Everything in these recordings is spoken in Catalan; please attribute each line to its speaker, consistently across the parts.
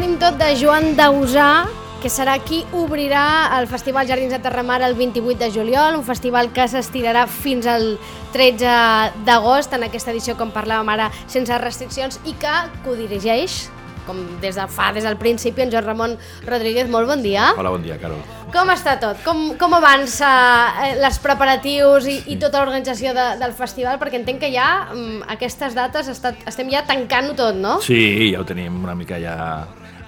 Speaker 1: tenim tot
Speaker 2: de Joan Dausà, que serà qui obrirà el Festival Jardins de Terramar el 28 de juliol, un festival que s'estirarà fins al 13 d'agost, en aquesta edició, com parlàvem ara, sense restriccions, i que codirigeix, com des de fa des del principi, en Joan Ramon Rodríguez. Molt bon dia.
Speaker 3: Hola, bon dia, Carol.
Speaker 2: Com està tot? Com, com avança eh, les preparatius i, i tota l'organització de, del festival? Perquè entenc que ja mm, aquestes dates està, estem ja tancant-ho tot, no?
Speaker 3: Sí, ja ho tenim una mica ja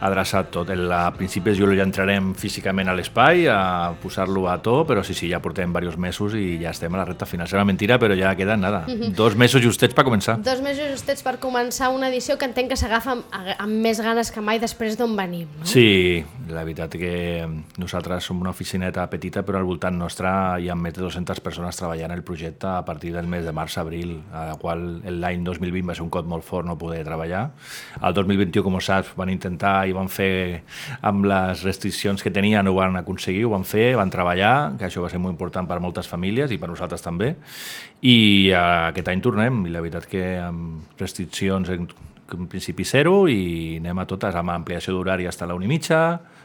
Speaker 3: adreçat tot. El, a principis de juliol ja entrarem físicament a l'espai a posar-lo a to, però sí, sí, ja portem diversos mesos i ja estem a la recta final. Serà mentira, però ja queda nada. Dos mesos justets per començar.
Speaker 2: Dos mesos justets per començar una edició que entenc que s'agafa amb, amb més ganes que mai després d'on venim, no?
Speaker 3: Sí, la veritat que nosaltres som una oficineta petita, però al voltant nostre hi ha més de 200 persones treballant el projecte a partir del mes de març-abril, a la qual l'any 2020 va ser un cop molt fort no poder treballar. El 2021, com saps, van intentar i van fer amb les restriccions que tenien, ho van aconseguir, ho van fer, van treballar, que això va ser molt important per moltes famílies i per nosaltres també. I eh, aquest any tornem, i la veritat que amb restriccions en, en principi zero i anem a totes amb ampliació d'horari fins a la una i mitja,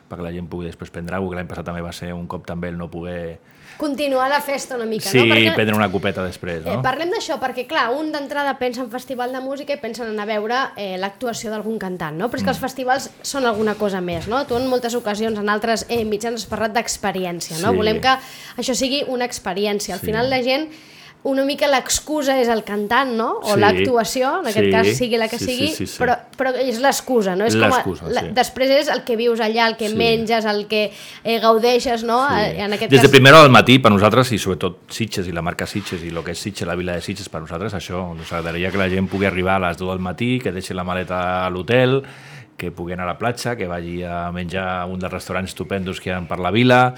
Speaker 3: perquè la gent pugui després prendre alguna cosa, que l'any passat també va ser un cop també el no poder...
Speaker 2: Continuar la festa una mica,
Speaker 3: Sí,
Speaker 2: no? Perquè,
Speaker 3: prendre una copeta després,
Speaker 2: eh,
Speaker 3: no?
Speaker 2: parlem d'això, perquè clar, un d'entrada pensa en festival de música i pensa en anar a veure eh, l'actuació d'algun cantant, no? Però és
Speaker 3: Mm.
Speaker 2: que els festivals són alguna cosa més, no? Tu en moltes ocasions, en altres eh, mitjans has parlat d'experiència, no?
Speaker 3: Sí.
Speaker 2: Volem que això sigui una experiència. Al
Speaker 3: Sí.
Speaker 2: final la gent una mica l'excusa és el cantant, no? O
Speaker 3: Sí.
Speaker 2: l'actuació, en aquest
Speaker 3: Sí.
Speaker 2: cas sigui la que
Speaker 3: Sí, sí,
Speaker 2: sigui,
Speaker 3: sí, sí.
Speaker 2: Però, però és l'excusa, no? És com a- la,
Speaker 3: sí.
Speaker 2: Després és el que vius allà, el que
Speaker 3: Sí.
Speaker 2: menges, el que eh, gaudeixes, no? Eh, En aquest
Speaker 3: Des de
Speaker 2: cas...
Speaker 3: primera del matí, per nosaltres, i sobretot Sitges i la marca Sitges i el que és Sitges, la vila de Sitges, per nosaltres això, ens agradaria que la gent pugui arribar a les 2 del matí, que deixi la maleta a l'hotel, que pugui anar a la platja, que vagi a menjar a un dels restaurants estupendos que hi ha per la vila,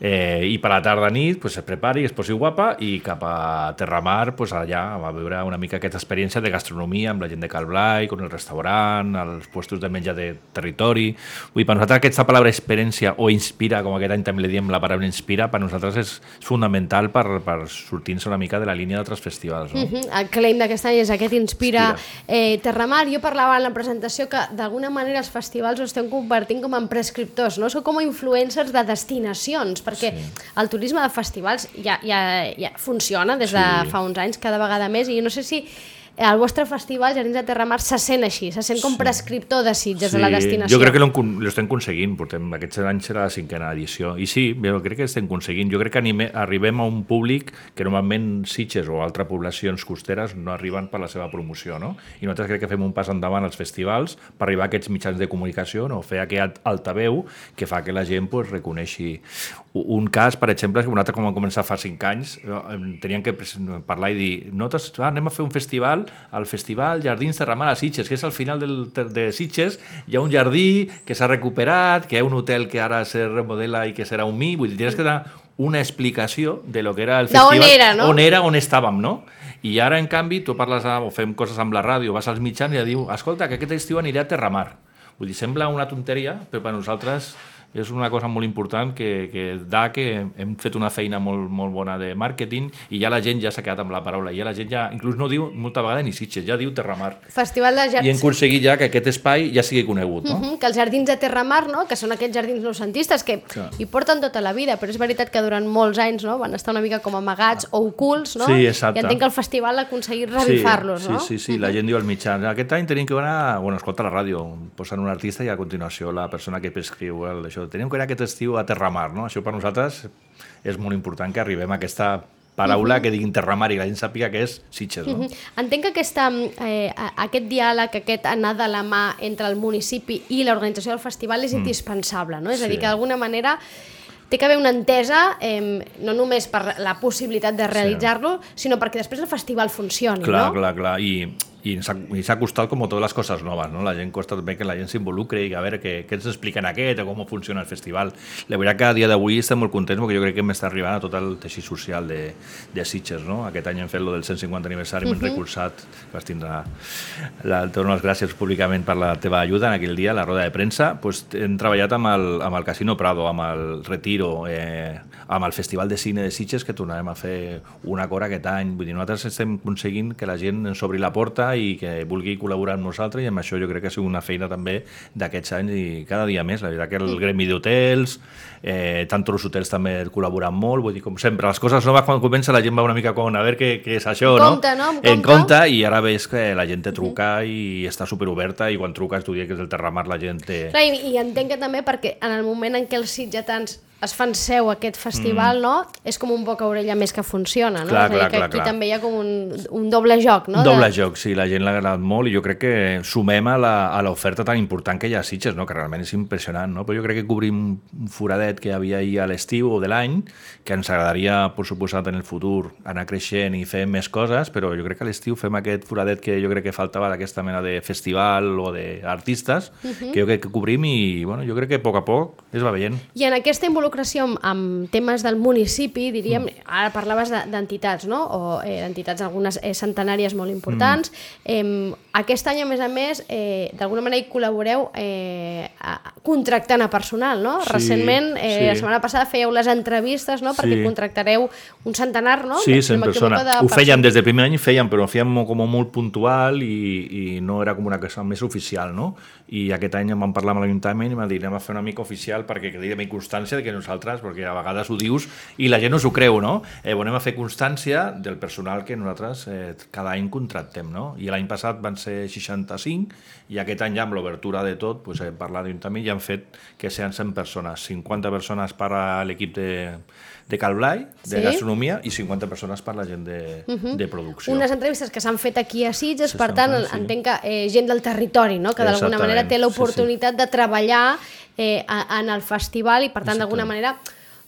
Speaker 3: eh, i per la tarda nit pues, es prepari, es posi guapa, i cap a Terramar, pues, allà, a veure una mica aquesta experiència de gastronomia amb la gent de Calblai, con el restaurant, els puestos de menjar de territori... Vull per nosaltres aquesta paraula experiència o inspira, com aquest any també li diem la paraula inspira, per nosaltres és fundamental per, per sortir-nos una mica de la línia d'altres festivals. No?
Speaker 2: Mhm, El claim d'aquest any és aquest Inspira,
Speaker 3: Inspira.
Speaker 2: Eh, Terramar. Jo parlava en la presentació que d'alguna manera els festivals ho estem convertint com en prescriptors, no? Sou com a influencers de destinacions, perquè
Speaker 3: Sí.
Speaker 2: el turisme de festivals ja, ja, ja funciona des de
Speaker 3: Sí.
Speaker 2: fa uns anys, cada vegada més, i no sé si el vostre festival, Jardins de Terramar, se sent així, se sent com prescriptor de Sitges, de la destinació.
Speaker 3: Jo crec que l'hem con- l'estem aconseguint, portem, aquest any serà la cinquena edició, i sí, jo crec que estem aconseguint. Jo crec que anime, arribem a un públic que normalment Sitges o altres poblacions costeres no arriben per la seva promoció, no? I nosaltres crec que fem un pas endavant als festivals per arribar a aquests mitjans de comunicació, no? fer aquest altaveu que fa que la gent pues, reconeixi. Un cas, per exemple, que nosaltres com vam començar fa cinc anys, eh, teníem que parlar i dir, nosaltres ah, anem a fer un festival, al Festival Jardins Terramar a Sitges, que és al final del, de Sitges, hi ha un jardí que s'ha recuperat, que hi ha un hotel que ara se remodela i que serà un mi, vull dir, tens que dar una explicació de lo que era el festival,
Speaker 2: era, no?
Speaker 3: on era, on estàvem, no? I ara, en canvi, tu parles a, o fem coses amb la ràdio, vas als mitjans i ja diu, escolta, que aquest estiu aniré a Terramar. Vull dir, sembla una tonteria, però per nosaltres és una cosa molt important que, que da que hem fet una feina molt, molt bona de màrqueting i ja la gent ja s'ha quedat amb la paraula. Ja la gent ja, inclús no diu molta vegada ni Sitges, ja diu Terramar.
Speaker 2: Festival de
Speaker 3: I hem
Speaker 2: Jardins...
Speaker 3: aconseguit ja que aquest espai ja sigui conegut, no?
Speaker 2: Mhm, que els jardins de Terramar, no? que són aquests jardins noucentistes que
Speaker 3: Clar.
Speaker 2: hi porten tota la vida, però és veritat que durant molts anys no? van estar una mica com amagats o ocults, no?
Speaker 3: Sí, exacte.
Speaker 2: i entenc que el festival ha aconseguit revifar-los,
Speaker 3: sí,
Speaker 2: no?
Speaker 3: Sí, sí, sí, la gent diu als mitjans, aquest any tenim que anar, bueno, escolta la ràdio, posen un artista i a continuació la persona que prescriu el, això això, tenim que anar aquest estiu a Terramar, no? Això per nosaltres és molt important que arribem a aquesta paraula que diguin Terramar i la gent sàpiga que és Sitges, no?
Speaker 2: Entenc que aquesta, eh, a- aquest diàleg, aquest anar de la mà entre el municipi i l'organització del festival és indispensable, no? És a
Speaker 3: Mm. Sí.
Speaker 2: dir, que d'alguna manera té que haver una entesa, eh, no només per la possibilitat de realitzar-lo, sinó perquè després el festival funcioni,
Speaker 3: Clar,
Speaker 2: no?
Speaker 3: clar, clar. I, i i s'ha costat com totes les coses noves, no? La gent costa també que la gent s'involucre i a veure què, què ens expliquen aquest o com funciona el festival. La veritat que a dia d'avui estem molt contents perquè jo crec que hem estat arribant a tot el teixit social de, de Sitges, no? Aquest any hem fet lo del 150 aniversari, uh -huh. hem recolzat, vas tindre la, et dono les gràcies públicament per la teva ajuda en aquell dia, a la roda de premsa. Pues, hem treballat amb el, amb el Casino Prado, amb el Retiro, eh, amb el Festival de Cine de Sitges, que tornarem a fer una cora aquest any. Vull dir, nosaltres estem aconseguint que la gent ens obri la porta i que vulgui col·laborar amb nosaltres i amb això jo crec que ha sigut una feina també d'aquests anys i cada dia més. La veritat que el gremi d'hotels, eh, tant els hotels també col·laboren molt, vull dir, com sempre, les coses noves quan comença la gent va una mica com a veure què, què és això,
Speaker 2: En
Speaker 3: no?
Speaker 2: compte, no? En
Speaker 3: En
Speaker 2: compte.
Speaker 3: compte, i ara veus que la gent te truca i està superoberta i quan truques tu dius que és el Terramar la gent té...
Speaker 2: Clar, i, I entenc que també perquè en el moment en què els sitgetans es fan seu aquest festival, no? És com un boca orella més que funciona, no?
Speaker 3: Mm. Clar,
Speaker 2: és
Speaker 3: clar,
Speaker 2: que
Speaker 3: clar,
Speaker 2: aquí
Speaker 3: clar.
Speaker 2: també hi ha com un, un doble joc, no?
Speaker 3: Doble
Speaker 2: De-
Speaker 3: joc, sí, la gent l'ha agradat molt i jo crec que sumem a l'oferta tan important que hi ha a Sitges, no? que realment és impressionant, no? però jo crec que cobrim un foradet que hi havia ahir a l'estiu o de l'any, que ens agradaria, per suposat, en el futur anar creixent i fer més coses, però jo crec que a l'estiu fem aquest foradet que jo crec que faltava d'aquesta mena de festival o d'artistes, que jo crec que cobrim i bueno, jo crec que a poc a poc es va veient.
Speaker 2: I en aquesta involucració amb, amb temes del municipi, diríem,
Speaker 3: Mm.
Speaker 2: ara parlaves de- d'entitats, no? O eh, d'entitats algunes eh, centenàries molt importants.
Speaker 3: Mm.
Speaker 2: Eh, aquest any, a més a més, eh, d'alguna manera hi col·laboreu eh, a, contractant a personal, no?
Speaker 3: Sí,
Speaker 2: Recentment, eh,
Speaker 3: sí.
Speaker 2: la setmana passada fèieu les entrevistes, no? Perquè
Speaker 3: Sí.
Speaker 2: contractareu un centenar, no?
Speaker 3: Sí,
Speaker 2: Si no
Speaker 3: 100
Speaker 2: m'equivoco,
Speaker 3: persones.
Speaker 2: de
Speaker 3: Ho fèiem des del primer any, fèiem, però ho fèiem com molt puntual i, i no era com una cosa més oficial, no? I aquest any em vam parlar amb l'Ajuntament i em van dir anem a fer una mica oficial perquè quedi també constància de que nosaltres, perquè a vegades ho dius i la gent no s'ho creu, no? Eh, anem a fer constància del personal que nosaltres eh, cada any contractem, no? I l'any passat van ser 65 i aquest any ja amb l'obertura de tot, pues, hem parlat d'Ajuntament i han fet que sean 100 persones, 50 persones per a l'equip de, de Calblai, de
Speaker 2: Sí.
Speaker 3: gastronomia, i 50 persones per la gent de, de producció.
Speaker 2: Unes entrevistes que s'han fet aquí a Sitges,
Speaker 3: Sí,
Speaker 2: per tant,
Speaker 3: fent, sí.
Speaker 2: entenc que eh, gent del territori, no? que d'alguna manera té
Speaker 3: sí,
Speaker 2: l'oportunitat de treballar eh, en el festival i, per tant, d'alguna manera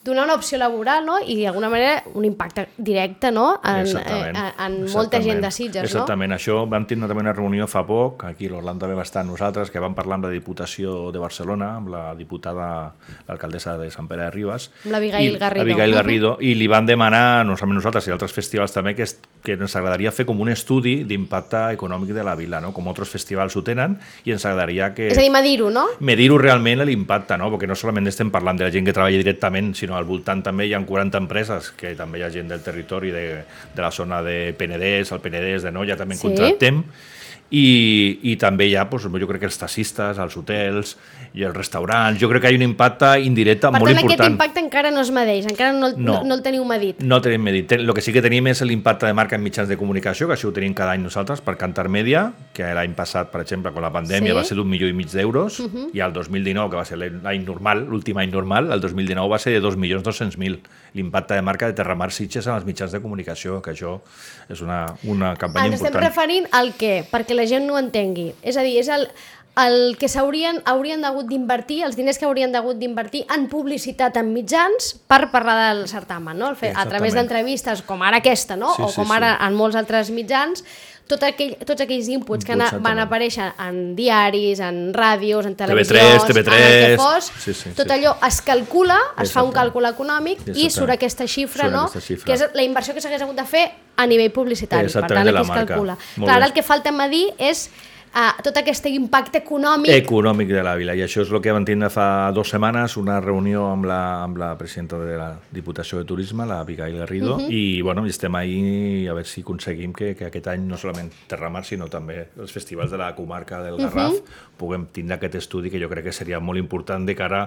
Speaker 2: donar una opció laboral no? i d'alguna manera un impacte directe no? en, eh,
Speaker 3: Exactament,
Speaker 2: en, en molta gent de
Speaker 3: exactament.
Speaker 2: Sitges. No?
Speaker 3: Exactament, això vam tindre també una reunió fa poc, aquí l'Orlando també va estar amb nosaltres, que vam parlar amb la Diputació de Barcelona, amb la diputada, l'alcaldessa de Sant Pere de Ribes.
Speaker 2: Amb l'Abigail Garrido.
Speaker 3: Abigail. Garrido, i li van demanar, no solament nosaltres, i altres festivals també, que, que ens agradaria fer com un estudi d'impacte econòmic de la vila, no? com altres festivals ho tenen, i ens agradaria que...
Speaker 2: És a dir, medir-ho, no?
Speaker 3: medir-ho realment l'impacte, no? perquè no solament estem parlant de la gent que treballa directament, sinó al voltant també hi ha 40 empreses, que també hi ha gent del territori de, de la zona de Penedès, el Penedès, de Noia, també en
Speaker 2: Sí.
Speaker 3: contractem, i, i també hi ha, doncs, jo crec que els taxistes, els hotels i els restaurants, jo crec que hi ha un impacte indirecte
Speaker 2: Per
Speaker 3: molt
Speaker 2: tant, aquest
Speaker 3: important.
Speaker 2: impacte encara no es medeix, encara no, el- no.
Speaker 3: No.
Speaker 2: el teniu medit.
Speaker 3: No tenim medit. El que sí que tenim és l'impacte de marca en mitjans de comunicació, que això ho tenim cada any nosaltres per Cantar Media, que l'any passat, per exemple, con la pandèmia
Speaker 2: Sí.
Speaker 3: va ser d'un milió i mig d'euros, i el 2019, que va ser l'any normal, l'últim any normal, el 2019 va ser de 2.200.000. L'impacte de marca de Terramar Sitges en els mitjans de comunicació, que això és una, una campanya
Speaker 2: Ens estem
Speaker 3: important.
Speaker 2: referint al què? Perquè la gent no entengui. És a dir, és el, el que s'haurien haurien hagut d'invertir, els diners que haurien hagut d'invertir en publicitat en mitjans per parlar del certamen, no? Fer, a través d'entrevistes com ara aquesta, no?
Speaker 3: Sí,
Speaker 2: o
Speaker 3: sí,
Speaker 2: com
Speaker 3: sí.
Speaker 2: ara en molts altres mitjans, tot aquell, tots aquells inputs que
Speaker 3: Inputs,
Speaker 2: van aparèixer en diaris, en ràdios, en televisió,
Speaker 3: TV3,
Speaker 2: en el que fos,
Speaker 3: Sí, sí,
Speaker 2: tot
Speaker 3: sí.
Speaker 2: allò es calcula, es fa un càlcul econòmic i surt aquesta xifra,
Speaker 3: Surt
Speaker 2: no?
Speaker 3: aquesta xifra.
Speaker 2: que és la inversió que s'hagués hagut de fer a nivell publicitari. Per tant, aquí es calcula. Clar, el que falta medir és uh, tot aquest impacte econòmic
Speaker 3: econòmic de la vila i això és el que vam tindre fa dues setmanes una reunió amb la, amb la presidenta de la Diputació de Turisme, la Abigail Garrido i bueno, i estem ahí a veure si aconseguim que, que aquest any no solament Terramar sinó també els festivals de la comarca del Garraf puguem tindre aquest estudi que jo crec que seria molt important de cara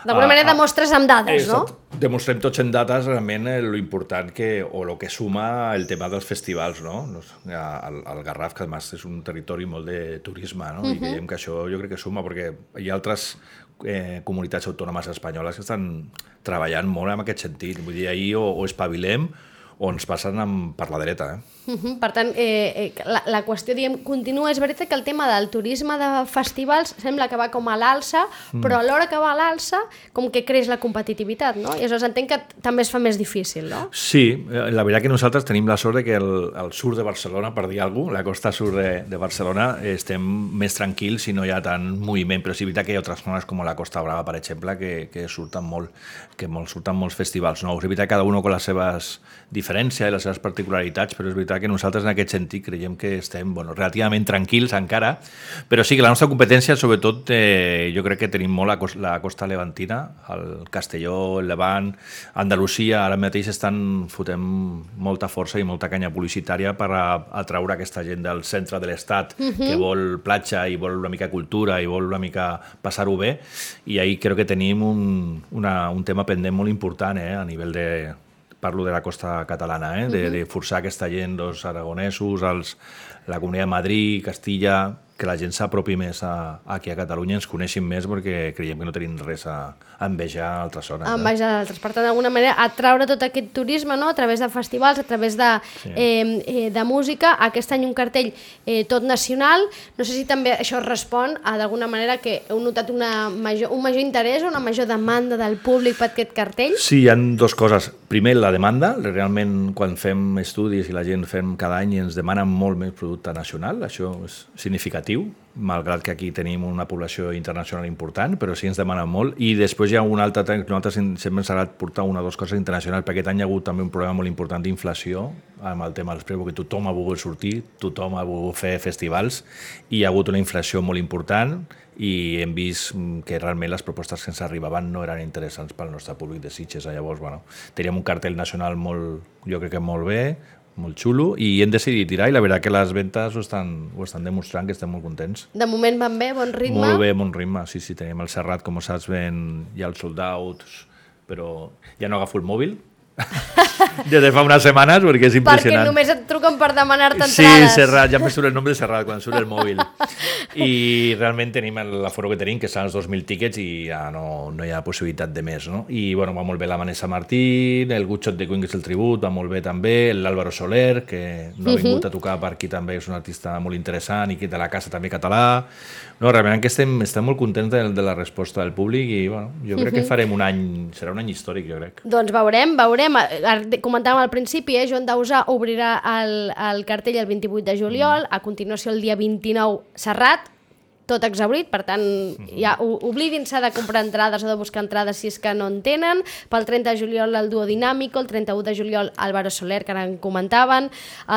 Speaker 2: D'alguna
Speaker 3: a-
Speaker 2: manera
Speaker 3: a-
Speaker 2: demostres amb dades, no?
Speaker 3: Exacte. Demostrem tots en dates realment eh, lo important que, o lo que suma el tema dels festivals, no? no el, el Garraf, que además és un territori molt de turisme, no? I veiem que això jo crec que suma, perquè hi ha altres eh, comunitats autònomes espanyoles que estan treballant molt en aquest sentit. Vull dir, ahir o, o espavilem o ens passen amb, per la dreta. Eh?
Speaker 2: Uh -huh. Per tant, eh, eh, la, la qüestió, diem, continua. És veritat que el tema del turisme de festivals sembla que va com a l'alça, mm. però a l'hora que va a l'alça, com que creix la competitivitat, no? I aleshores entenc que també es fa més difícil, no?
Speaker 3: Sí, eh, la veritat que nosaltres tenim la sort de que el, el sud de Barcelona, per dir alguna cosa, la costa sud de, de Barcelona, estem més tranquils i no hi ha tant moviment, però sí veritat que hi ha altres zones com la Costa Brava, per exemple, que, que surten molt, que molt, surten molts festivals nous. És veritat que cada un con les seves diferències i les seves particularitats, però és veritat que nosaltres en aquest sentit creiem que estem bueno, relativament tranquils encara, però sí que la nostra competència, sobretot, eh, jo crec que tenim molt la, costa, la costa levantina, el Castelló, el Levant, Andalusia, ara mateix estan fotent molta força i molta canya publicitària per a, atraure aquesta gent del centre de l'estat uh -huh. que vol platja i vol una mica cultura i vol una mica passar-ho bé, i ahir crec que tenim un, una, un tema pendent molt important eh, a nivell de, parlo de la costa catalana, eh? de, de forçar aquesta gent, els aragonesos, els, la Comunitat de Madrid, Castilla, que la gent s'apropi més a, aquí a Catalunya, ens coneixin més perquè creiem que no tenim res a, a envejar a altres zones.
Speaker 2: A envejar a altres. Per tant, d'alguna manera, atraure tot aquest turisme no? a través de festivals, a través de, sí. eh, eh, de música. Aquest any un cartell eh, tot nacional. No sé si també això respon a d'alguna manera que heu notat una major, un major interès o una major demanda del públic per aquest cartell?
Speaker 3: Sí, hi ha dues coses. Primer, la demanda. Realment, quan fem estudis i la gent fem cada any ens demanen molt més producte nacional. Això és significatiu malgrat que aquí tenim una població internacional important, però sí ens demanen molt. I després hi ha un altre, nosaltres sempre ens ha agradat portar una o dues coses internacionals, perquè aquest any hi ha hagut també un problema molt important d'inflació amb el tema dels preus, perquè tothom ha volgut sortir, tothom ha volgut fer festivals, i hi ha hagut una inflació molt important i hem vist que realment les propostes que ens arribaven no eren interessants pel nostre públic de Sitges. Llavors, bueno, teníem un cartell nacional molt, jo crec que molt bé, molt xulo, i hem decidit tirar, i la veritat que les ventes ho estan, ho estan demostrant, que estem molt contents.
Speaker 2: De moment van bé, bon ritme?
Speaker 3: Molt bé, bon ritme, sí, sí, tenim el Serrat, com saps, ben, ha els sold outs, però ja no agafo el mòbil, des de fa unes setmanes, perquè és impressionant.
Speaker 2: Perquè només et truquen per demanar-te entrades.
Speaker 3: Sí, Serrat, ja me surt el nom de Serrat quan surt el mòbil. I realment tenim l'aforo que tenim, que són els 2.000 tíquets i ja no, no hi ha possibilitat de més. No? I bueno, va molt bé la Vanessa Martín, el Good Shot de Queen, que és el tribut, va molt bé també, l'Àlvaro Soler, que no ha vingut uh -huh. a tocar per aquí també, és un artista molt interessant i que de la casa també català. No, realment que estem, estem molt contents de, de la resposta del públic i bueno, jo crec uh -huh. que farem un any, serà un any històric, jo crec.
Speaker 2: Doncs veurem, veurem. Comentàvem al principi, eh, Joan Dausà obrirà el, el cartell el 28 de juliol, a continuació el dia 29 Serrat, tot exaurit, per tant, ja oblidin-se de comprar entrades o de buscar entrades si és que no en tenen. Pel 30 de juliol el duo dinàmico, el 31 de juliol Álvaro Soler, que ara en comentaven,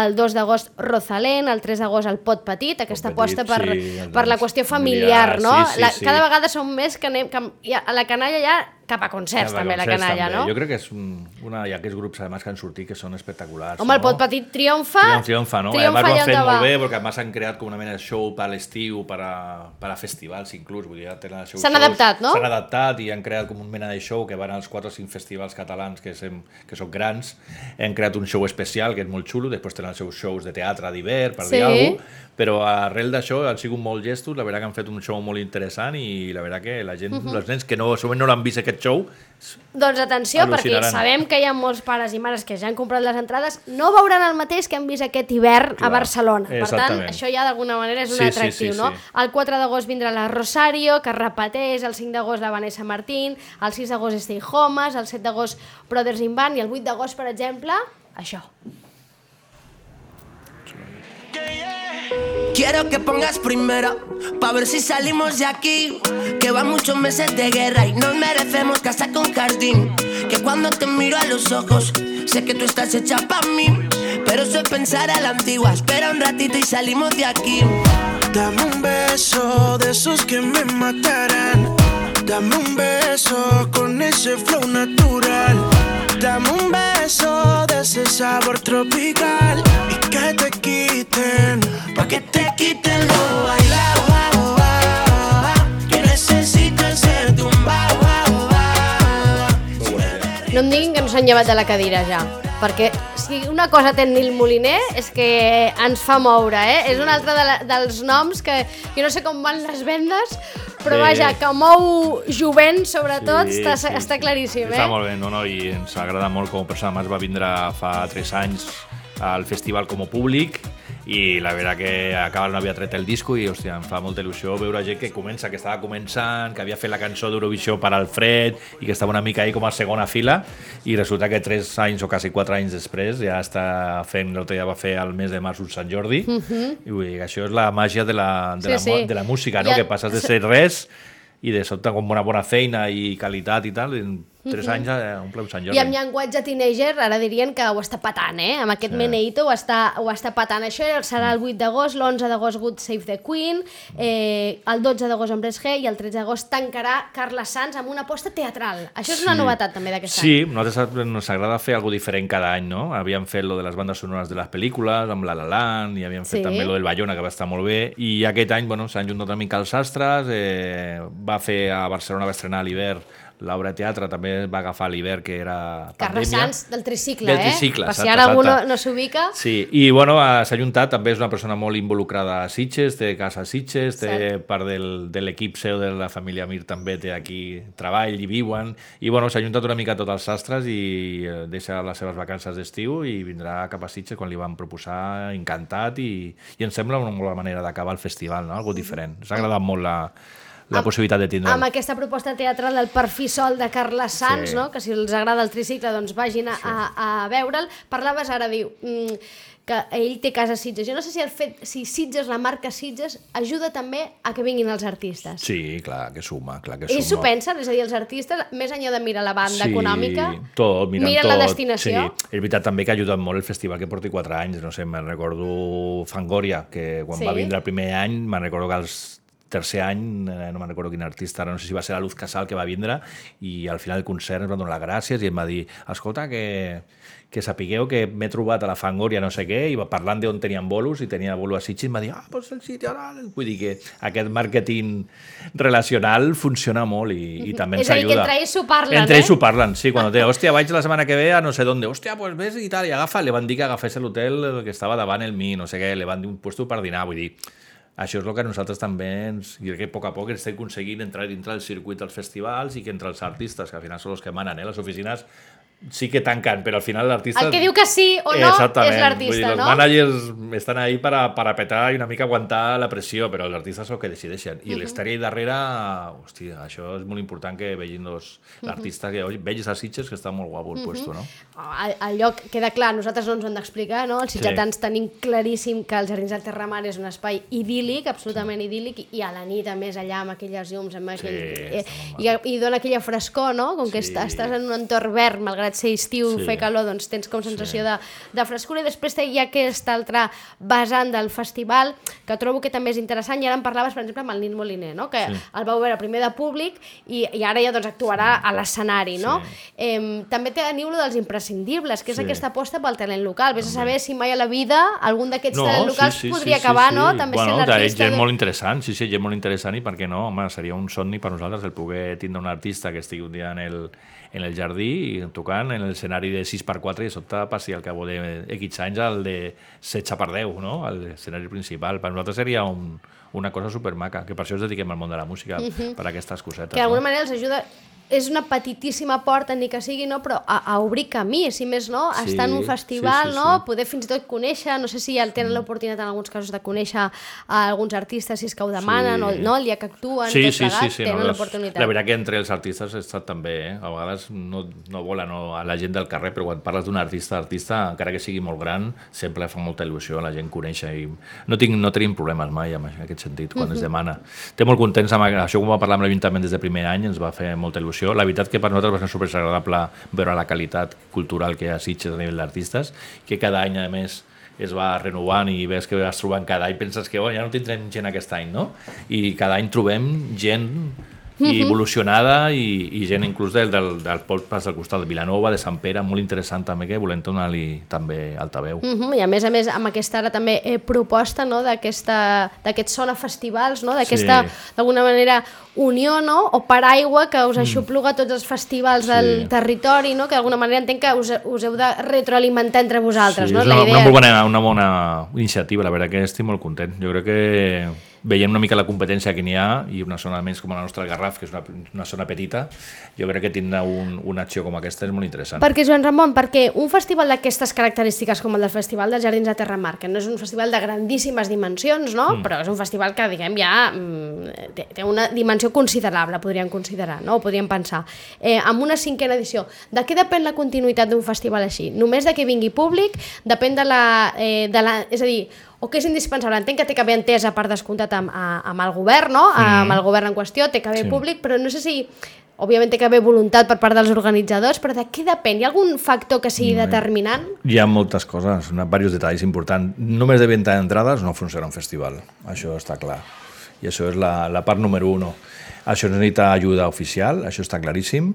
Speaker 2: el 2 d'agost Rosalén, el 3 d'agost el Pot Petit, aquesta Pot Petit, aposta per, sí, per la qüestió familiar, familiar no? Sí, sí, la, sí. Cada vegada som més que anem... Que, ja, a la canalla ja cap a concerts, també, la canalla, també. no?
Speaker 3: Jo crec que és un, una, hi ha aquests grups, además, que han sortit que són espectaculars.
Speaker 2: Home, no? el Pot Petit triomfa.
Speaker 3: Triomfa, triomfa no? Triomfa además, ho han fet molt bé, perquè además han creat com una mena de show per l'estiu, per, a, per a festivals, inclús. Vull dir, ja tenen
Speaker 2: shows. S'han adaptat, no?
Speaker 3: S'han adaptat i han creat com una mena de show que van als 4 o 5 festivals catalans que, sem, que són grans. Han creat un show especial que és molt xulo, després tenen els seus shows de teatre d'hivern, per sí. dir alguna cosa, però arrel d'això han sigut molt gestos, la veritat que han fet un show molt interessant i la veritat que la gent, uh -huh. els nens que no, no l'han vist aquest show,
Speaker 2: doncs atenció, perquè sabem que hi ha molts pares i mares que ja han comprat les entrades, no veuran el mateix que han vist aquest hivern Clar, a Barcelona. Per tant, això ja d'alguna manera és un sí, atractiu, sí, sí, no? Sí. El 4 d'agost vindrà la Rosario, que repeteix, el 5 d'agost la Vanessa Martín, el 6 d'agost Stay Homes, el 7 d'agost Brothers in Band i el 8 d'agost, per exemple, això.
Speaker 4: Quiero que pongas primero, pa' ver si salimos de aquí. Que van muchos meses de guerra y nos merecemos casa con jardín. Que cuando te miro a los ojos, sé que tú estás hecha pa' mí. Pero eso es pensar a la antigua, espera un ratito y salimos de aquí.
Speaker 5: Dame un beso de esos que me matarán. Dame un beso con ese flow natural. Dame un beso de ese sabor tropical y que te quiten, pa' que te quiten lo bailado.
Speaker 2: No em diguin que no s'han llevat de la cadira ja, perquè si una cosa té Nil Moliner és que ens fa moure, eh? És un altre de la, dels noms que jo no sé com van les vendes, Però
Speaker 3: de-
Speaker 2: vaja, que mou jovent, sobretot,
Speaker 3: Sí,
Speaker 2: està,
Speaker 3: sí,
Speaker 2: està
Speaker 3: sí.
Speaker 2: claríssim,
Speaker 3: Està
Speaker 2: eh?
Speaker 3: molt bé, no, no, i ens agrada molt com a persona. Més va vindre fa 3 anys al festival com a públic i la veritat que acaba no havia tret el disco i hòstia, em fa molta il·lusió veure gent que comença, que estava començant, que havia fet la cançó d'Eurovisió per Alfred i que estava una mica ahí com a segona fila i resulta que 3 anys o quasi 4 anys després ja està fent, l'altre dia va fer el mes de març un Sant Jordi i vull dir això és la màgia de la, de
Speaker 2: Mhm. Sí,
Speaker 3: la,
Speaker 2: sí.
Speaker 3: de la música, no?
Speaker 2: el-
Speaker 3: que passes de ser res i de sobte com una bona feina i qualitat i tal, en 3 anys ja omple un Sant Jordi.
Speaker 2: Mhm. I amb llenguatge teenager ara dirien que ho està patant, eh? Amb aquest sí. Meneito ho està, ho està patant. Això serà el 8 d'agost, l'11 d'agost Good Save the Queen, eh, el 12 d'agost Hombres G i el 13 d'agost tancarà Carles Sanz amb una aposta teatral. Això és una
Speaker 3: Sí.
Speaker 2: novetat també d'aquest any.
Speaker 3: Sí, nosaltres ens agrada fer algo diferent cada any, no? Havíem fet lo de les bandes sonores de les pel·lícules, amb La La Land, i havíem fet
Speaker 2: Sí.
Speaker 3: també lo del Bayona, que va estar molt bé, i aquest any, bueno, s'han juntat una mica els astres, eh, va fer a Barcelona, va estrenar a l'hivern l'obra de teatre, també va agafar l'hivern, que era
Speaker 2: Carles
Speaker 3: pandèmia.
Speaker 2: Sanz del tricicle,
Speaker 3: Del
Speaker 2: eh?
Speaker 3: tricicle,
Speaker 2: Per si ara algú no, no s'ubica.
Speaker 3: Sí, i bueno, s'ha juntat, també és una persona molt involucrada a Sitges, té casa a Sitges, té
Speaker 2: Cert.
Speaker 3: part del, de l'equip seu de la família Mir també té aquí treball i viuen, i bueno, s'ha juntat una mica tots els sastres i eh, deixa les seves vacances d'estiu i vindrà cap a Sitges quan li van proposar, encantat, i, i em sembla una bona manera d'acabar el festival, no? Algo diferent. Ens ha agradat molt la, la possibilitat de tindre'l.
Speaker 2: Amb aquesta proposta teatral del perfil sol de Carles Sanz,
Speaker 3: Sí.
Speaker 2: no? que si els agrada el tricicle doncs vagin a, a, a veure'l. Parlaves ara, diu, mm, que ell té casa Sitges. Jo no sé si el fet, si Sitges, la marca Sitges, ajuda també a que vinguin els artistes.
Speaker 3: Sí, clar, que suma, clar que suma.
Speaker 2: Ells s'ho pensen, és a dir, els artistes, més enllà de mirar la banda econòmica,
Speaker 3: tot, miren,
Speaker 2: miren
Speaker 3: tot.
Speaker 2: la destinació.
Speaker 3: Sí. És veritat també que ha ajudat molt el festival que porti 4 anys, no sé, me'n recordo Fangoria, que quan
Speaker 2: Sí.
Speaker 3: va vindre el primer any, me'n recordo que els tercer any, eh, no me'n recordo quin artista, ara no sé si va ser la Luz Casal que va vindre, i al final del concert ens van donar les gràcies i em va dir, escolta, que, que sapigueu que m'he trobat a la Fangoria no sé què, i va parlant d'on tenien bolos, i tenia bolo a Sitges, i em va dir, ah, doncs el sitio ara... Vull dir que aquest màrqueting relacional funciona molt i, i també ens
Speaker 2: És a dir, que
Speaker 3: ajuda.
Speaker 2: entre ells parlen,
Speaker 3: Entre
Speaker 2: eh?
Speaker 3: ells s'ho parlen, sí, quan té, hòstia, vaig la setmana que ve a no sé d'on, hòstia, pues ves i tal, i agafa, li van dir que agafés l'hotel que estava davant el mi, no sé què, li van dir un puesto per dinar, vull dir, això és el que nosaltres també ens, jo crec que a poc a poc estem aconseguint entrar dintre del circuit dels festivals i que entre els artistes, que al final són els que manen, eh? les oficines sí que tanquen, però al final l'artista...
Speaker 2: El que diu que sí o no
Speaker 3: Exactament.
Speaker 2: és l'artista, no?
Speaker 3: Els managers estan ahí per a, per apretar i una mica aguantar la pressió, però els artistes són els que decideixen. I l'estèria ahí darrere, hòstia, això és molt important que vegin los l'artista, que oi, vegis a Sitges que està molt guapo el puesto, no?
Speaker 2: El, el lloc queda clar, nosaltres no ens ho hem d'explicar, no? Els sitgetans tenim claríssim que els Jardins del Terramar és un espai idíl·lic, absolutament idíl·lic, i a la nit, a més, allà amb aquelles llums, amb aquell... eh,
Speaker 3: està molt
Speaker 2: i, i dona aquella frescor, no? Com que
Speaker 3: Sí.
Speaker 2: estàs, estàs en un entorn verd, malgrat ser estiu,
Speaker 3: Sí.
Speaker 2: fer calor, doncs tens com sensació de, de frescura, i després hi ha aquest altre vessant del festival, que trobo que també és interessant, i ara em parlaves, per exemple, amb el Nil Moliner, no? Que el vau veure primer de públic, i, i ara ja doncs, actuarà a l'escenari, no? Eh, també teniu lo dels imprescindibles, que és
Speaker 3: Sí.
Speaker 2: aquesta aposta pel talent local. Vés a saber si mai a la vida algun d'aquests talent locals
Speaker 3: sí, sí,
Speaker 2: podria
Speaker 3: sí, sí,
Speaker 2: acabar,
Speaker 3: sí.
Speaker 2: no? També
Speaker 3: bueno,
Speaker 2: sent
Speaker 3: ha
Speaker 2: l'artista...
Speaker 3: gent
Speaker 2: de-
Speaker 3: molt interessant, sí, sí, gent molt interessant i per què no? Home, seria un somni per nosaltres el poder tindre un artista que estigui un dia en el, en el jardí i tocant en l'escenari de 6x4 i de sobte passi al cap de X anys al de 16x10, no? Al escenari principal. Per nosaltres seria un, una cosa supermaca, que per això ens dediquem al món de la música, per aquestes cosetes.
Speaker 2: que d'alguna
Speaker 3: no?
Speaker 2: manera els ajuda és una petitíssima porta, ni que sigui, no? però a, a obrir camí, si més no, a
Speaker 3: Sí,
Speaker 2: estar en un
Speaker 3: sí,
Speaker 2: festival,
Speaker 3: sí,
Speaker 2: no?
Speaker 3: sí. Mm.
Speaker 2: poder fins i tot conèixer, no sé si ja tenen l'oportunitat en alguns casos de conèixer a alguns artistes, si és que ho demanen,
Speaker 3: Sí.
Speaker 2: o no? el dia que actuen,
Speaker 3: Sí,
Speaker 2: tot
Speaker 3: sí,
Speaker 2: plegat,
Speaker 3: sí, sí,
Speaker 2: tenen
Speaker 3: no,
Speaker 2: l'oportunitat.
Speaker 3: La veritat que entre els artistes estat també, eh? a vegades no, no volen no, a la gent del carrer, però quan parles d'un artista, artista, encara que sigui molt gran, sempre fa molta il·lusió a la gent conèixer i no, tinc, no tenim problemes mai en aquest sentit, quan es demana. Estem molt contents amb això, com va parlar amb l'Ajuntament des del primer any, ens va fer molta il·lusió. La veritat que per nosaltres va ser superagradable veure la qualitat cultural que hi ha a Sitges a nivell d'artistes, que cada any, a més, es va renovant i ves que vas trobant cada any, penses que oh, ja no tindrem gent aquest any, no? I cada any trobem gent i evolucionada i, i gent inclús del, del, del pobles del costat de Vilanova, de Sant Pere, molt interessant també, que volem donar-li també altaveu.
Speaker 2: Uh -huh, I a més a més amb aquesta ara també eh, proposta no, d'aquests sona festivals, no, d'aquesta,
Speaker 3: Sí.
Speaker 2: d'alguna manera, unió no, o paraigua que us aixopluga a tots els festivals del
Speaker 3: Sí.
Speaker 2: territori, no, que d'alguna manera entenc que us, us heu de retroalimentar entre vosaltres.
Speaker 3: Sí,
Speaker 2: no?
Speaker 3: és
Speaker 2: La
Speaker 3: una,
Speaker 2: idea...
Speaker 3: una, molt bona, una bona iniciativa, la veritat que estic molt content. Jo crec que veient una mica la competència que n'hi ha i una zona més com la nostra Garraf, que és una, una zona petita, jo crec que tindre un, una acció com aquesta és molt interessant.
Speaker 2: Perquè, Joan Ramon, perquè un festival d'aquestes característiques com el del Festival dels Jardins de Terramar, que no és un festival de grandíssimes dimensions, no? Mm. però és un festival que, diguem, ja mm, té, té una dimensió considerable, podríem considerar, no? o podríem pensar. Eh, amb una cinquena edició, de què depèn la continuïtat d'un festival així? Només de que vingui públic? Depèn de la... Eh, de la és a dir, o que és indispensable. Entenc que té que haver entesa per descomptat amb, amb el govern, no? Mm. amb el govern en qüestió, té que haver sí. públic, però no sé si òbviament té que haver voluntat per part dels organitzadors, però de què depèn? Hi ha algun factor que sigui mm. determinant?
Speaker 3: Hi ha moltes coses, diversos detalls importants. Només de venda d'entrades no funciona un festival, això està clar. I això és la, la part número uno. Això necessita ajuda oficial, això està claríssim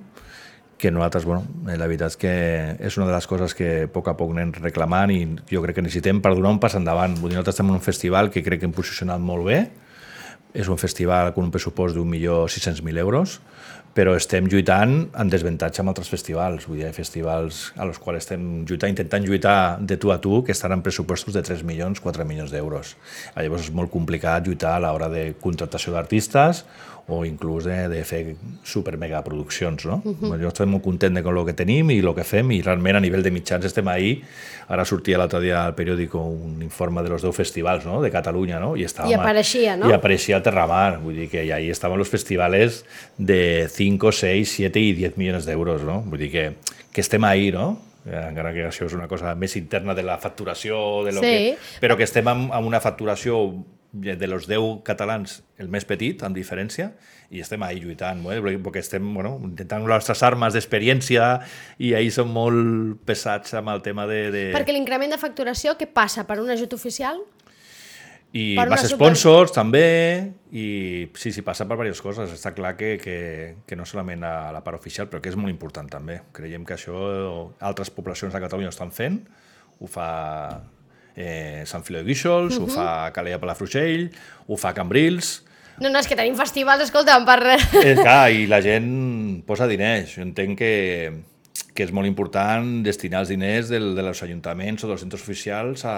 Speaker 3: que nosaltres, bueno, eh, la veritat és que és una de les coses que a poc a poc anem reclamant i jo crec que necessitem per donar un pas endavant. Vull dir, nosaltres estem en un festival que crec que hem posicionat molt bé, és un festival amb un pressupost d'un milió 600.000 euros, però estem lluitant en desventatge amb altres festivals. Vull dir, festivals a los quals estem lluitant, intentant lluitar de tu a tu, que estan en pressupostos de 3 milions, 4 milions d'euros. Llavors és molt complicat lluitar a l'hora de contractació d'artistes o inclús de, de fer super mega produccions. No? Uh -huh. Jo estic molt content de el que tenim i el que fem i realment a nivell de mitjans estem ahí. Ara sortia l'altre dia al periòdico un informe de los 10 festivals no? de Catalunya no?
Speaker 2: I, estàvem, I apareixia, no?
Speaker 3: I apareixia el Terramar, vull dir que ahí estaven els festivals de 5, 6, 7 i 10 milions d'euros, no? Vull dir que, que estem ahí, no? encara que això és una cosa més interna de la facturació, de lo
Speaker 2: sí.
Speaker 3: que, però que estem amb, amb una facturació de los 10 catalans el més petit, en diferència, i estem ahí lluitant, eh? perquè estem bueno, intentant les nostres armes d'experiència i ahí som molt pesats amb el tema de... de...
Speaker 2: Perquè l'increment de facturació, què passa? Per un ajut oficial?
Speaker 3: I vas sponsors super... també, i sí, sí, passa per diverses coses. Està clar que, que, que no solament a la part oficial, però que és molt important també. Creiem que això altres poblacions de Catalunya ho estan fent, ho fa eh, Sant Filo de Guíxols, uh -huh. ho fa Calella Palafrugell, ho fa Cambrils...
Speaker 2: No, no, és que tenim festivals, escolta, per...
Speaker 3: Eh, clar, i la gent posa diners. Jo entenc que, que és molt important destinar els diners del, dels ajuntaments o dels centres oficials a,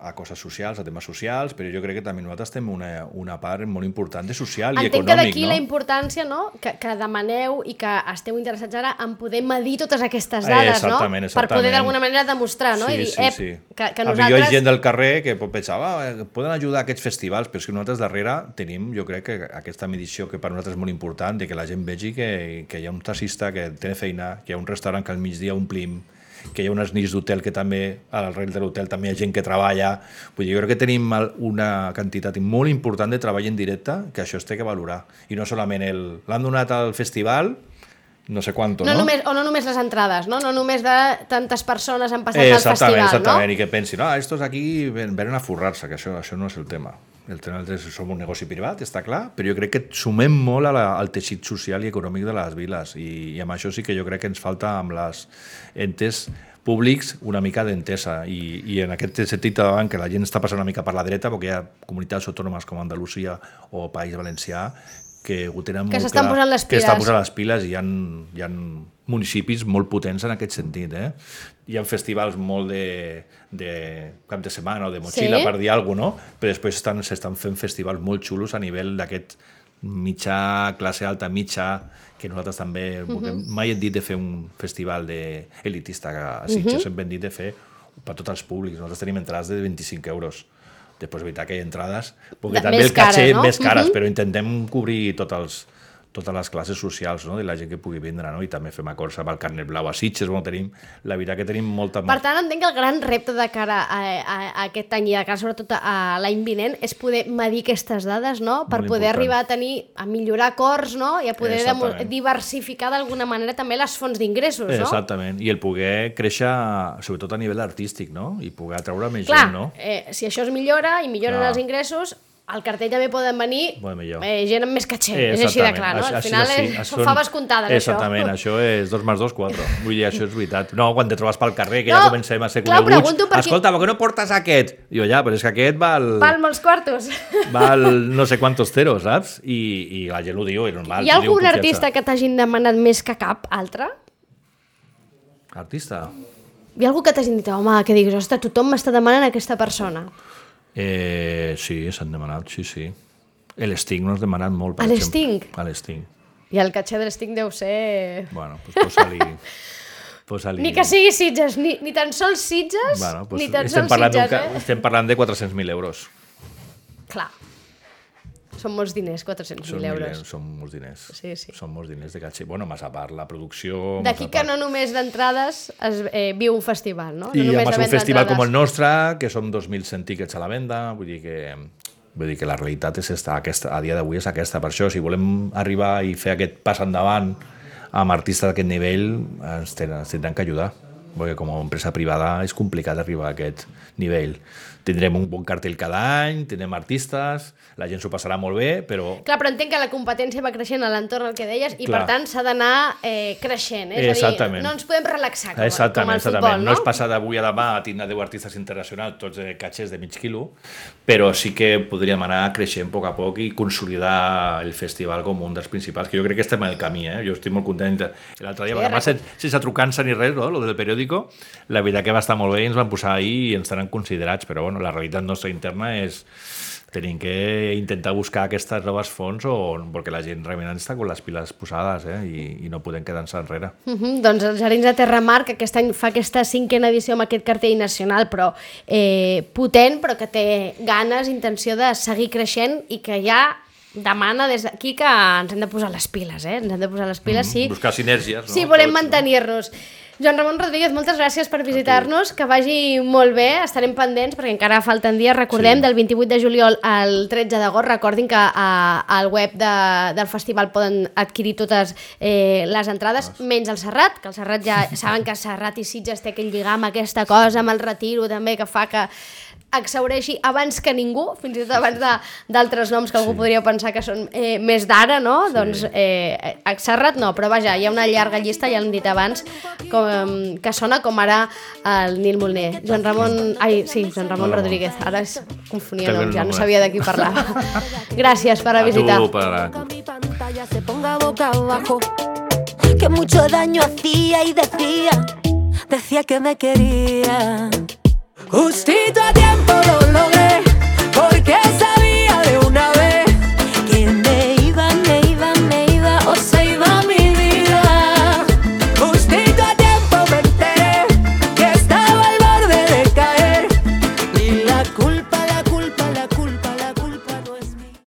Speaker 3: a coses socials, a temes socials, però jo crec que també nosaltres tenim una, una part molt important de social
Speaker 2: Entenc
Speaker 3: i econòmic.
Speaker 2: Entenc d'aquí
Speaker 3: no?
Speaker 2: la importància no? que, que demaneu i que esteu interessats ara en poder medir totes aquestes dades,
Speaker 3: exactament,
Speaker 2: no? Exactament. Per poder d'alguna manera demostrar, no?
Speaker 3: Sí,
Speaker 2: I dir,
Speaker 3: sí,
Speaker 2: ep,
Speaker 3: sí.
Speaker 2: que, que
Speaker 3: nosaltres...
Speaker 2: nosaltres...
Speaker 3: Hi ha gent del carrer que pot pensar, ah, poden ajudar aquests festivals, però és que nosaltres darrere tenim, jo crec que aquesta medició que per nosaltres és molt important, de que la gent vegi que, que hi ha un taxista que té feina, que hi ha un restaurant que al migdia ompli tenim que hi ha unes nits d'hotel que també, al darrere de l'hotel també hi ha gent que treballa. Vull dir, jo crec que tenim una quantitat molt important de treball en directe que això es té que valorar. I no solament el... L'han donat al festival, no sé quanto,
Speaker 2: no?
Speaker 3: no?
Speaker 2: Només, o no només les entrades, no? No només de tantes persones han passat al festival,
Speaker 3: exactament,
Speaker 2: no?
Speaker 3: Exactament, i que pensin, ah, estos aquí venen a forrar-se, que això, això no és el tema. El tema és som un negoci privat, està clar, però jo crec que sumem molt a la, al teixit social i econòmic de les viles i, i amb això sí que jo crec que ens falta amb les entes públics una mica d'entesa i, i en aquest sentit davant que la gent està passant una mica per la dreta perquè hi ha comunitats autònomes com Andalusia o País Valencià que ho tenen
Speaker 2: que
Speaker 3: molt clar,
Speaker 2: posant les
Speaker 3: que
Speaker 2: piles.
Speaker 3: estan posant les piles i hi ha, hi ha municipis molt potents en aquest sentit. Eh? Hi ha festivals molt de, de cap de setmana o de motxilla,
Speaker 2: Sí?
Speaker 3: per dir alguna cosa, no? però després estan- s'estan fent festivals molt xulos a nivell d'aquest mitjà, classe alta, mitjà, que nosaltres també... Uh -huh. Mai hem dit de fer un festival de elitista a Sitges, uh -huh. sempre hem dit de fer per tots els públics. Nosaltres tenim entrades de 25 euros. Després, és veritat que hi ha entrades, perquè
Speaker 2: De-
Speaker 3: també el caché
Speaker 2: cares, no?
Speaker 3: més cares,
Speaker 2: Mhm.
Speaker 3: però intentem cobrir tots els, totes les classes socials no? de la gent que pugui vindre no? i també fem acords amb el carnet blau a Sitges bueno, tenim, la veritat que tenim molta
Speaker 2: Per tant, entenc que el gran repte de cara a, a, a aquest any i de cara sobretot a l'any vinent és poder medir aquestes dades, no? Per
Speaker 3: Molt
Speaker 2: poder
Speaker 3: important.
Speaker 2: arribar a tenir, a millorar acords, no? I a poder diversificar d'alguna manera també les fonts d'ingressos, no?
Speaker 3: Exactament, i el poder créixer sobretot a nivell artístic no? i poder atraure més
Speaker 2: Clar,
Speaker 3: gent no?
Speaker 2: eh, si això es millora i milloren
Speaker 3: Clar.
Speaker 2: els ingressos, al cartell també poden venir
Speaker 3: millor.
Speaker 2: eh, gent amb més caché,
Speaker 3: Eh,
Speaker 2: és així de clar, no?
Speaker 3: Això-
Speaker 2: Al
Speaker 3: així
Speaker 2: final
Speaker 3: sí.
Speaker 2: és,
Speaker 3: Això
Speaker 2: són faves comptades,
Speaker 3: Exactament,
Speaker 2: això.
Speaker 3: això és 2 més 2, 4. Vull dir, això és veritat. No, quan te trobes pel carrer, que
Speaker 2: No,
Speaker 3: ja comencem a ser
Speaker 2: clar,
Speaker 3: coneguts,
Speaker 2: perquè-
Speaker 3: escolta, per què no portes aquest? I jo, ja, però és que aquest val...
Speaker 2: Val molts quartos.
Speaker 3: val no sé quantos ceros, saps? I, i la gent ho diu, és normal.
Speaker 2: Hi ha algun artista que t'hagin demanat més que cap altre?
Speaker 3: Artista?
Speaker 2: Hi ha algú que t'hagin dit, home, que diguis, ostres, tothom m'està demanant aquesta persona.
Speaker 3: Eh, sí, s'han demanat, sí, sí. L'Sting no has demanat molt, per
Speaker 2: A
Speaker 3: exemple.
Speaker 2: l'Sting?
Speaker 3: A l'Sting.
Speaker 2: I el caché de l'Sting deu ser...
Speaker 3: Bueno, doncs posa-li... posa-li...
Speaker 2: Ni que sigui Sitges, ni, ni tan sols Sitges,
Speaker 3: Bueno, doncs
Speaker 2: ni tan sols Sitges, eh?
Speaker 3: estem parlant de 400.000 euros.
Speaker 2: Clar. Són molts diners, 400.000
Speaker 3: Són,
Speaker 2: euros.
Speaker 3: milers, són molts diners.
Speaker 2: Sí, sí.
Speaker 3: Són molts diners de caché. Bueno, més a part, la producció...
Speaker 2: D'aquí
Speaker 3: més a
Speaker 2: que
Speaker 3: part.
Speaker 2: no només d'entrades es eh, viu un festival, no?
Speaker 3: I
Speaker 2: no
Speaker 3: a
Speaker 2: només
Speaker 3: més
Speaker 2: de
Speaker 3: un festival com el nostre, que som 2.100 tíquets a la venda, vull dir que, vull dir que la realitat és esta, aquesta, a dia d'avui és aquesta. Per això, si volem arribar i fer aquest pas endavant amb artistes d'aquest nivell, ens tenen, ens tindran que ajudar. Perquè com a empresa privada és complicat arribar a aquest nivell. Tindrem un bon cartell cada any, tindrem artistes, la gent s'ho passarà molt bé, però
Speaker 2: Clar, però entenc que la competència va creixent a l'entorn al que deies i
Speaker 3: Clar.
Speaker 2: per tant s'ha d'anar eh, creixent. Eh? És a
Speaker 3: Exactament.
Speaker 2: dir, no ens podem relaxar com,
Speaker 3: Exactament,
Speaker 2: com el
Speaker 3: exactament.
Speaker 2: futbol,
Speaker 3: no?
Speaker 2: no?
Speaker 3: és passar d'avui a demà a tindre 10 artistes internacionals, tots de catxers de mig quilo, però sí que podríem anar creixent a poc a poc i consolidar el festival com un dels principals, que jo crec que estem en el camí, eh? jo estic molt content. L'altre dia,
Speaker 2: Sí,
Speaker 3: además,
Speaker 2: recordo.
Speaker 3: sense, sense trucar-se ni res, no? lo del periòdico, la veritat que va estar molt bé i ens van posar ahir i ens tenen considerats, però bueno, la realitat nostra interna és tenim que intentar buscar aquestes noves fonts o, perquè la gent realment està amb les piles posades eh? I, i no podem quedar-nos enrere.
Speaker 2: Uh -huh, doncs els Jardins de Terramar, que aquest any fa aquesta cinquena edició amb aquest cartell nacional, però eh, potent, però que té ganes, intenció de seguir creixent i que ja demana des d'aquí que ens hem de posar les piles, eh? Ens hem de posar les piles, sí.
Speaker 3: Buscar sinergies, no?
Speaker 2: Sí, volem
Speaker 3: Tots, no?
Speaker 2: Joan Ramon Rodríguez, moltes gràcies per visitar-nos, que vagi molt bé, estarem pendents perquè encara falten dies, recordem,
Speaker 3: Sí.
Speaker 2: del 28 de juliol al 13 d'agost, recordin que a, al web de, del festival poden adquirir totes eh, les entrades, menys el Serrat, que el Serrat ja saben que Serrat i Sitges té aquell lligam, aquesta cosa amb el retiro també que fa que exaureixi abans que ningú, fins i tot abans de- d'altres noms que algú
Speaker 3: Sí.
Speaker 2: podria pensar que són eh, més d'ara, no? Doncs eh, a Serrat no, però vaja, hi ha una llarga llista, ja l'hem dit abans, com, que sona com ara el Nil Molner. Joan Ramon... Ai, sí, Joan Ramon. Rodríguez. Ara es confonia noms, ja no sabia de qui parlava. Gràcies per la
Speaker 3: A
Speaker 2: visita.
Speaker 3: tu, para...
Speaker 6: mi pantalla se ponga boca abajo. Que mucho daño hacía y decía, decía que me quería. Justito a tiempo, lo